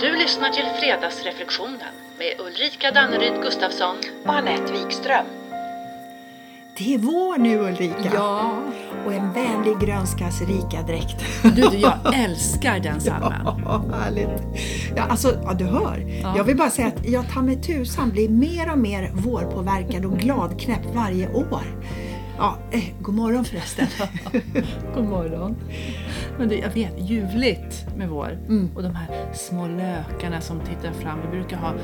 Du lyssnar till Fredagsreflektionen med Ulrika Danneryd Gustafsson. och Anette Wikström. Det är vår nu Ulrika! Ja, Och en vänlig grönskas rika dräkt. du, du, jag älskar den salmen. Ja, härligt! Ja, alltså, ja, du hör. Ja. Jag vill bara säga att jag ta mig tusan blir mer och mer vårpåverkad och gladknäpp varje år. Ja, eh, god morgon förresten. God morgon. Men det, jag vet, ljuvligt med vår. Mm. Och de här små lökarna som tittar fram. Vi brukar ha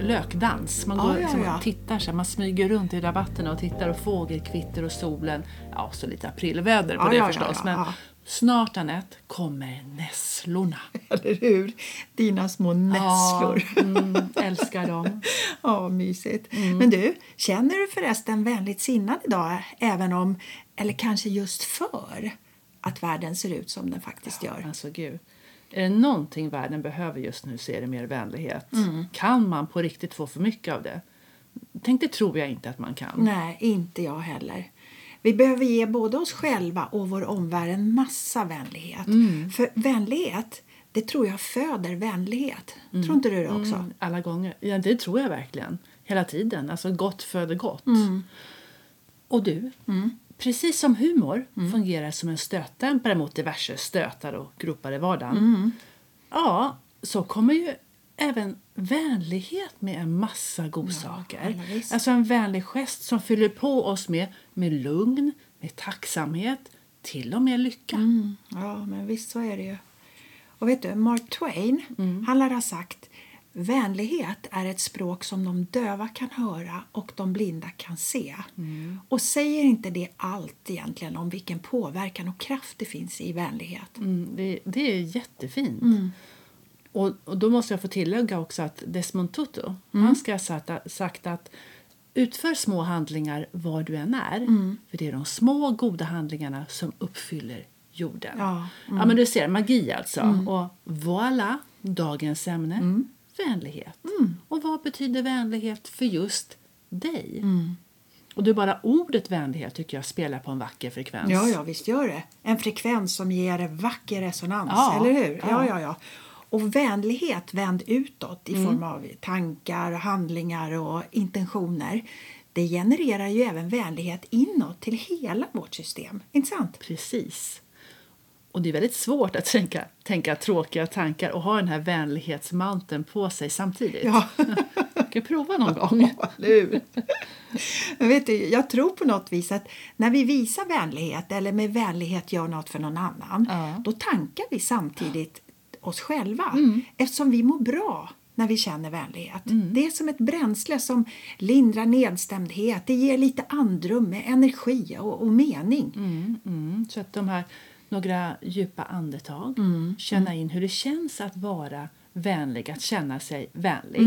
lökdans. Man Ja, går ja, liksom ja. och tittar så här, man smyger runt i rabatterna och tittar och fågelkvitter och solen. Ja, så lite aprilväder på Ja, det ja, ja, förstås. ja, Men ja. snart Anette kommer nässlorna. Eller hur? Dina små nässlor. Ja, mm, älskar dem. Ja, mysigt. Mm. Men du, känner du förresten vänligt sinnad idag? Även om, eller kanske just för, att världen ser ut som den faktiskt gör? Alltså gud. Är det någonting världen behöver just nu så är det mer vänlighet. Mm. Kan man på riktigt få för mycket av det? Tänk det tror jag inte att man kan. Nej, inte jag heller. Vi behöver ge både oss själva och vår omvärld en massa vänlighet. Mm. För vänlighet, det tror jag föder vänlighet. Tror inte du det också? Mm, alla gånger. Ja, det tror jag verkligen. Hela tiden. Alltså gott föder gott. Mm. Och du, precis som humor fungerar som en stötdämpare mot diverse stötar och gropar i vardagen. Mm. Ja, så kommer ju även vänlighet med en massa godsaker. visst. alltså en vänlig gest som fyller på oss med, med lugn, med tacksamhet, till och med lycka. Mm. Ja, men visst så är det ju. Och vet du, Mark Twain, Mm. han lär ha sagt Vänlighet är ett språk som de döva kan höra och de blinda kan se. Mm. Och säger inte det allt egentligen om vilken påverkan och kraft det finns i vänlighet? Mm, det, det är jättefint. Mm. Och, och då måste jag få tillägga också att Desmond Tutu, Mm. han ska ha sagt, sagt att utför små handlingar var du än är, Mm. för det är de små goda handlingarna som uppfyller jorden. Ja, mm. ja men du ser, magi alltså. Och voilà, dagens ämne, Mm. vänlighet. Och vad betyder vänlighet för just dig? Mm. Och är bara ordet vänlighet tycker jag spelar på en vacker frekvens. Ja, ja, visst gör det. En frekvens som ger vacker resonans, Ja, eller hur? ja. Ja, ja, ja. Och vänlighet vänd utåt i Mm. form av tankar, handlingar och intentioner det genererar ju även vänlighet inåt till hela vårt system. Inte sant? Precis. Och det är väldigt svårt att tänka, tänka tråkiga tankar och ha den här vänlighetsmanteln på sig samtidigt. Ja. Du kan prova någon gång. Eller hur? Men vet du, jag tror på något vis att när vi visar vänlighet eller med vänlighet gör något för någon annan Ja. då tankar vi samtidigt oss själva Mm. eftersom vi mår bra när vi känner vänlighet. Mm. Det är som ett bränsle som lindrar nedstämdhet. Det ger lite andrum med energi och, och mening. Mm, mm. Så att de här några djupa andetag, Mm. känna in hur det känns att vara vänlig, att känna sig vänlig.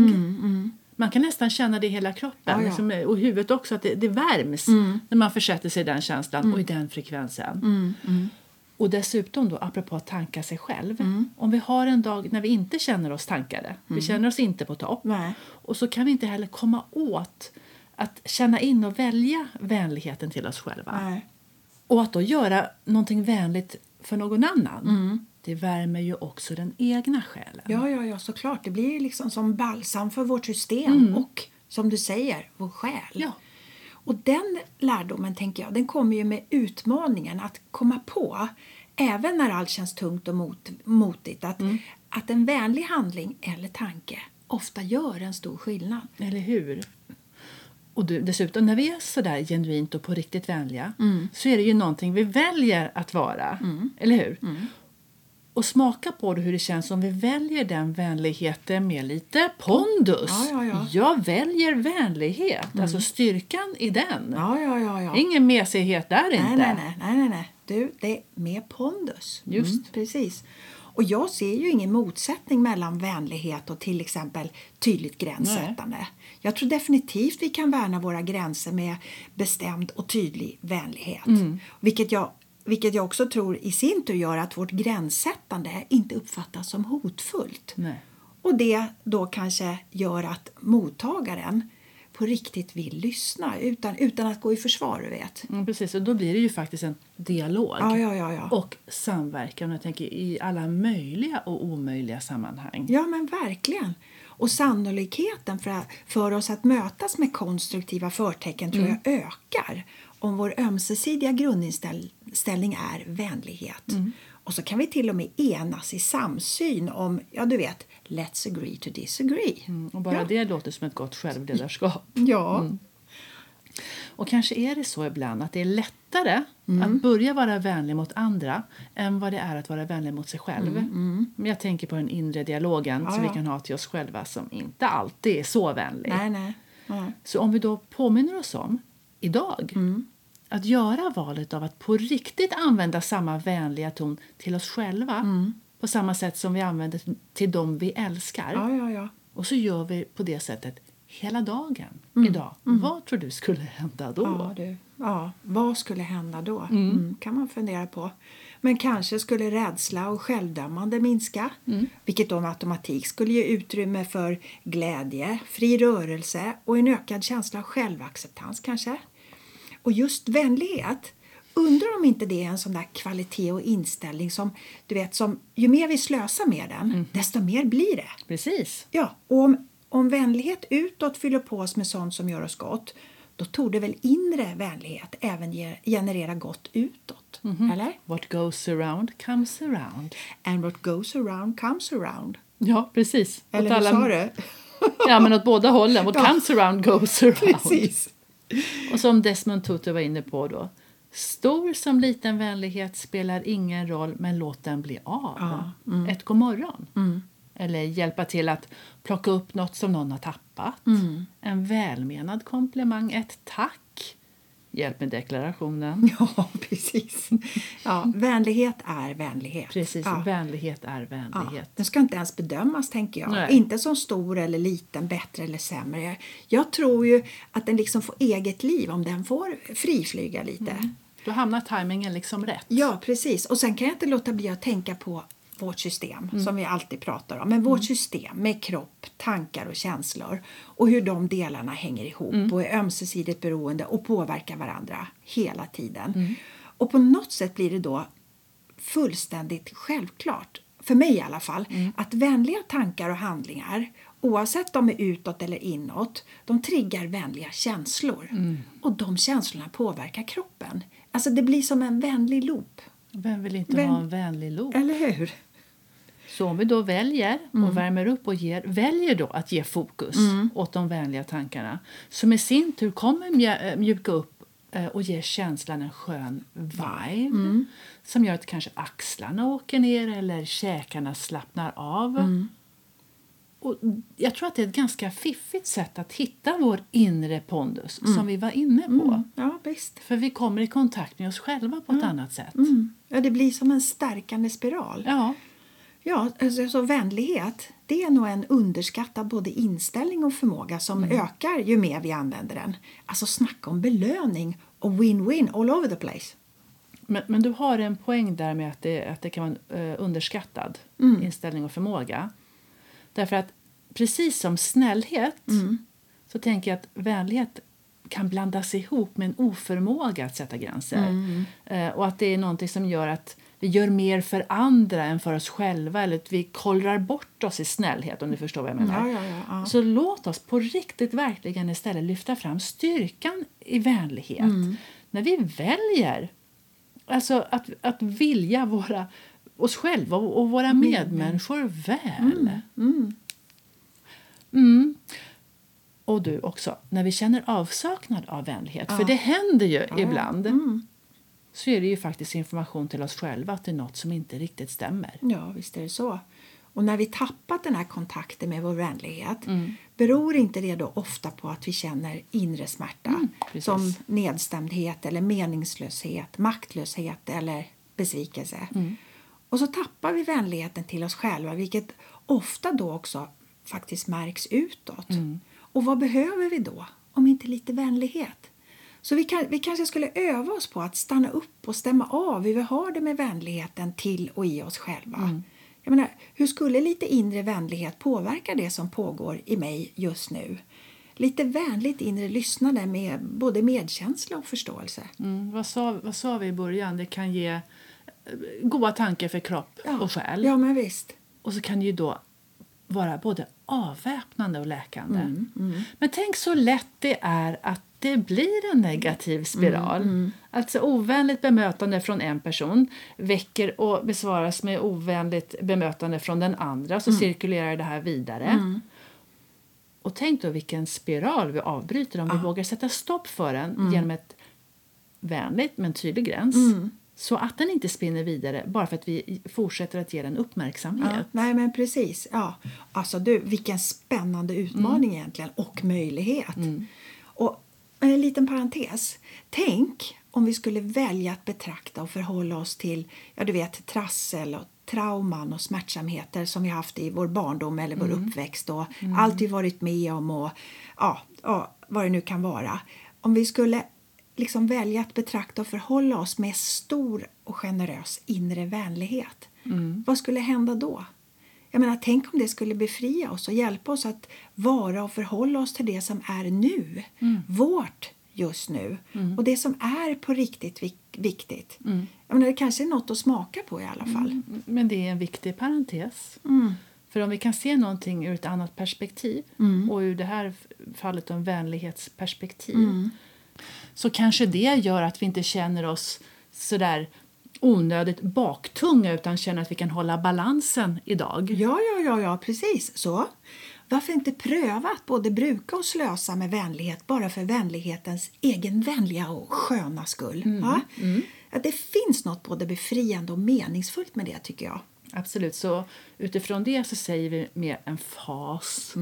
Man kan nästan känna det i hela kroppen Mm, Ja, ja. liksom, och huvudet också, att det, det värms när man försätter sig i den känslan och i den frekvensen. Mm, Och dessutom, då, apropå att tanka sig själv, om vi har en dag när vi inte känner oss tankade, vi känner oss inte på topp, Nej. och så kan vi inte heller komma åt att känna in och välja vänligheten till oss själva. Nej. Och att då göra någonting vänligt för någon annan, det värmer ju också den egna själen. Ja, ja, ja, såklart. Det blir liksom som balsam för vårt system och som du säger, vår själ. Mm. Ja. Och den lärdomen tänker jag, den kommer ju med utmaningen att komma på, även när allt känns tungt och mot, motigt, att, Mm. att en vänlig handling eller tanke ofta gör en stor skillnad. Eller hur? Och du, dessutom, när vi är så där genuint och på riktigt vänliga så är det ju någonting vi väljer att vara. Eller hur? Och smaka på det hur det känns om vi väljer den vänligheten med lite pondus. Ja, ja, ja. Jag väljer vänlighet, alltså styrkan i den. Ja, ja, ja. ja. Ingen mesighet där inte. Nej, nej, nej, nej, nej, nej. Du, det är med pondus. Just. Mm, precis. Och jag ser ju ingen motsättning mellan vänlighet och till exempel tydligt gränssättande. Jag tror definitivt vi kan värna våra gränser med bestämd och tydlig vänlighet. Vilket, jag, vilket jag också tror i sin tur gör att vårt gränssättande inte uppfattas som hotfullt. Nej. Och det då kanske gör att mottagaren på riktigt vill lyssna utan, utan att gå i försvar, du vet. Mm, precis, och då blir det ju faktiskt en dialog. Ja, ja, ja, ja. Och samverkan, jag tänker i alla möjliga och omöjliga sammanhang. Ja, men verkligen. Och sannolikheten för, för oss att mötas med konstruktiva förtecken tror jag ökar om vår ömsesidiga grundinställning är vänlighet. Och så kan vi till och med enas i samsyn om, ja du vet, let's agree to disagree. Mm, och bara Ja. det låter som ett gott självledarskap. Ja, Och kanske är det så ibland att det är lättare Mm. att börja vara vänlig mot andra än vad det är att vara vänlig mot sig själv. Men jag tänker på den inre dialogen Mm, Ja, som vi ja. kan ha till oss själva som inte alltid är så vänlig. nej. nej. Så om vi då påminner oss om idag Mm. att göra valet av att på riktigt använda samma vänliga ton till oss själva Mm. på samma sätt som vi använder till dem vi älskar. Ja, ja, ja. Och så gör vi på det sättet hela dagen idag. Vad tror du skulle hända då? Ja, du. ja, vad skulle hända då? Mm. kan man fundera på. Men kanske skulle rädsla och självdömande minska vilket då med automatik skulle ge utrymme för glädje, fri rörelse och en ökad känsla av självacceptans kanske. Och just vänlighet, undrar om inte det är en sån där kvalitet och inställning som, du vet, som ju mer vi slösar med den, desto mer blir det. Precis. Ja, och om, om vänlighet utåt fyller på oss med sånt som gör oss gott då tog det väl inre vänlighet även ge, generera gott utåt? Eller? What goes around comes around. And what goes around comes around. Ja, precis. Eller Åt hur alla- sa du? Ja, men åt båda hållen. What Ja. comes around goes around. Precis. Och som Desmond Tutu var inne på då. Stor som liten vänlighet spelar ingen roll, men låt den bli av. Ja, Mm. Ett god morgon. Eller hjälpa till att plocka upp något som någon har tappat. Mm. En välmenad komplimang, ett tack. Hjälp med deklarationen. Ja, precis. Ja, vänlighet är vänlighet. Precis, Ja. vänlighet är Ja, vänlighet. den ska inte ens bedömas, tänker jag. Nej. Inte som stor eller liten, bättre eller sämre. Jag, jag tror ju att den liksom får eget liv om den får friflyga lite. Då hamnar tajmingen liksom rätt. Ja, precis. Och sen kan jag inte låta bli att tänka på vårt system som vi alltid pratar om. Men vårt system med kropp, tankar och känslor och hur de delarna hänger ihop och är ömsesidigt beroende och påverkar varandra hela tiden. Och på något sätt blir det då fullständigt självklart, för mig i alla fall, att vänliga tankar och handlingar oavsett om de är utåt eller inåt, de triggar vänliga känslor. Och de känslorna påverkar kroppen. Alltså det blir som en vänlig loop. Vem vill inte Vem- ha en vänlig loop? Eller hur? Så om vi då väljer Mm. och värmer upp och ger, väljer då att ge fokus åt de vänliga tankarna som i sin tur kommer äh, mjuka upp eh, och ge känslan en skön vibe Mm. som gör att kanske axlarna åker ner eller käkarna slappnar av. Mm. Och jag tror att det är ett ganska fiffigt sätt att hitta vår inre pondus Mm. som vi var inne på. Ja, visst. För vi kommer i kontakt med oss själva på ett annat sätt. Mm. Ja, det blir som en stärkande spiral. Ja, Ja, alltså, så vänlighet det är nog en underskattad både inställning och förmåga som ökar ju mer vi använder den. Alltså snacka om belöning och win-win all over the place. Men, men du har en poäng där med att det, att det kan vara en eh, underskattad inställning och förmåga. Därför att precis som snällhet så tänker jag att vänlighet kan blandas ihop med en oförmåga att sätta gränser. Eh, och att det är någonting som gör att vi gör mer för andra än för oss själva eller att vi kollrar bort oss i snällhet om du förstår vad jag menar. Ja, ja, ja. Så låt oss på riktigt verkligen istället lyfta fram styrkan i vänlighet. När vi väljer alltså att, att vilja våra, oss själva och, våra medmänniskor väl. Mm. Och du också, när vi känner avsaknad av vänlighet, för det händer ju ibland, så är det ju faktiskt information till oss själva att det är något som inte riktigt stämmer. Ja, visst är det så. Och när vi tappat den här kontakten med vår vänlighet beror inte det då ofta på att vi känner inre smärta precis. som nedstämdhet eller meningslöshet, maktlöshet eller besvikelse. Och så tappar vi vänligheten till oss själva vilket ofta då också faktiskt märks utåt. Och vad behöver vi då om inte lite vänlighet? Så vi, kan, vi kanske skulle öva oss på att stanna upp och stämma av hur vi har det med vänligheten till och i oss själva. Jag menar, hur skulle lite inre vänlighet påverka det som pågår i mig just nu? lite vänligt inre lyssnande med både medkänsla och förståelse. Mm, vad, sa, vad sa vi i början? Det kan ge eh, goda tankar för kropp Ja. och själ. Ja, men visst. Och så kan det ju då vara både avväpnande och läkande. Men tänk så lätt det är att det blir en negativ spiral. Alltså ovänligt bemötande från en person väcker och besvaras med ovänligt bemötande från den andra. Så cirkulerar det här vidare. Och tänk då vilken spiral vi avbryter om vi vågar sätta stopp för den genom ett vänligt men tydlig gräns. Så att den inte spinner vidare bara för att vi fortsätter att ge den uppmärksamhet. Ja, nej, men precis. Ja. Alltså, du, vilken spännande utmaning egentligen och möjlighet. Och en liten parentes. Tänk om vi skulle välja att betrakta och förhålla oss till ja, du vet, trassel och trauman och smärtsamheter som vi haft i vår barndom eller vår uppväxt och allt vi varit med om och ja, ja, vad det nu kan vara. Om vi skulle liksom välja att betrakta och förhålla oss med stor och generös inre vänlighet. Vad skulle hända då? Jag menar, tänk om det skulle befria oss och hjälpa oss att vara och förhålla oss till det som är nu. Vårt just nu. Och det som är på riktigt vik- viktigt. Jag menar, det kanske är något att smaka på i alla fall. Men det är en viktig parentes. För om vi kan se någonting ur ett annat perspektiv och ur det här fallet en vänlighetsperspektiv så kanske det gör att vi inte känner oss sådär onödigt baktunga utan känner att vi kan hålla balansen idag. Ja, ja, ja, ja, precis så. Varför inte pröva att både bruka och slösa med vänlighet bara för vänlighetens egen vänliga och sköna skull? Ja? Att det finns något både befriande och meningsfullt med det, tycker jag. Absolut. Så utifrån det så säger vi med en fas.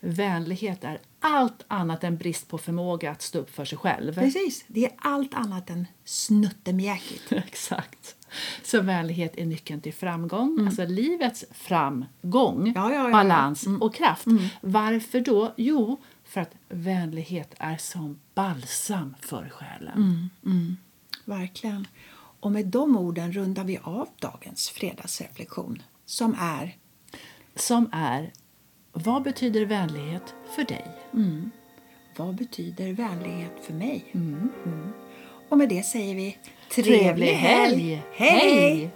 Vänlighet är allt annat än brist på förmåga att stå upp för sig själv. Precis, det är allt annat än snuttemjäkigt. Exakt. Så vänlighet är nyckeln till framgång, alltså livets framgång, Mm. Ja, ja, ja, balans och kraft. Varför då? Jo, för att vänlighet är som balsam för själen. Mm. Verkligen. Och med de orden rundar vi av dagens fredagsreflektion som är Som är, vad betyder vänlighet för dig? Vad betyder vänlighet för mig? Mm. Och med det säger vi Trevlig helg! Hej! Hej!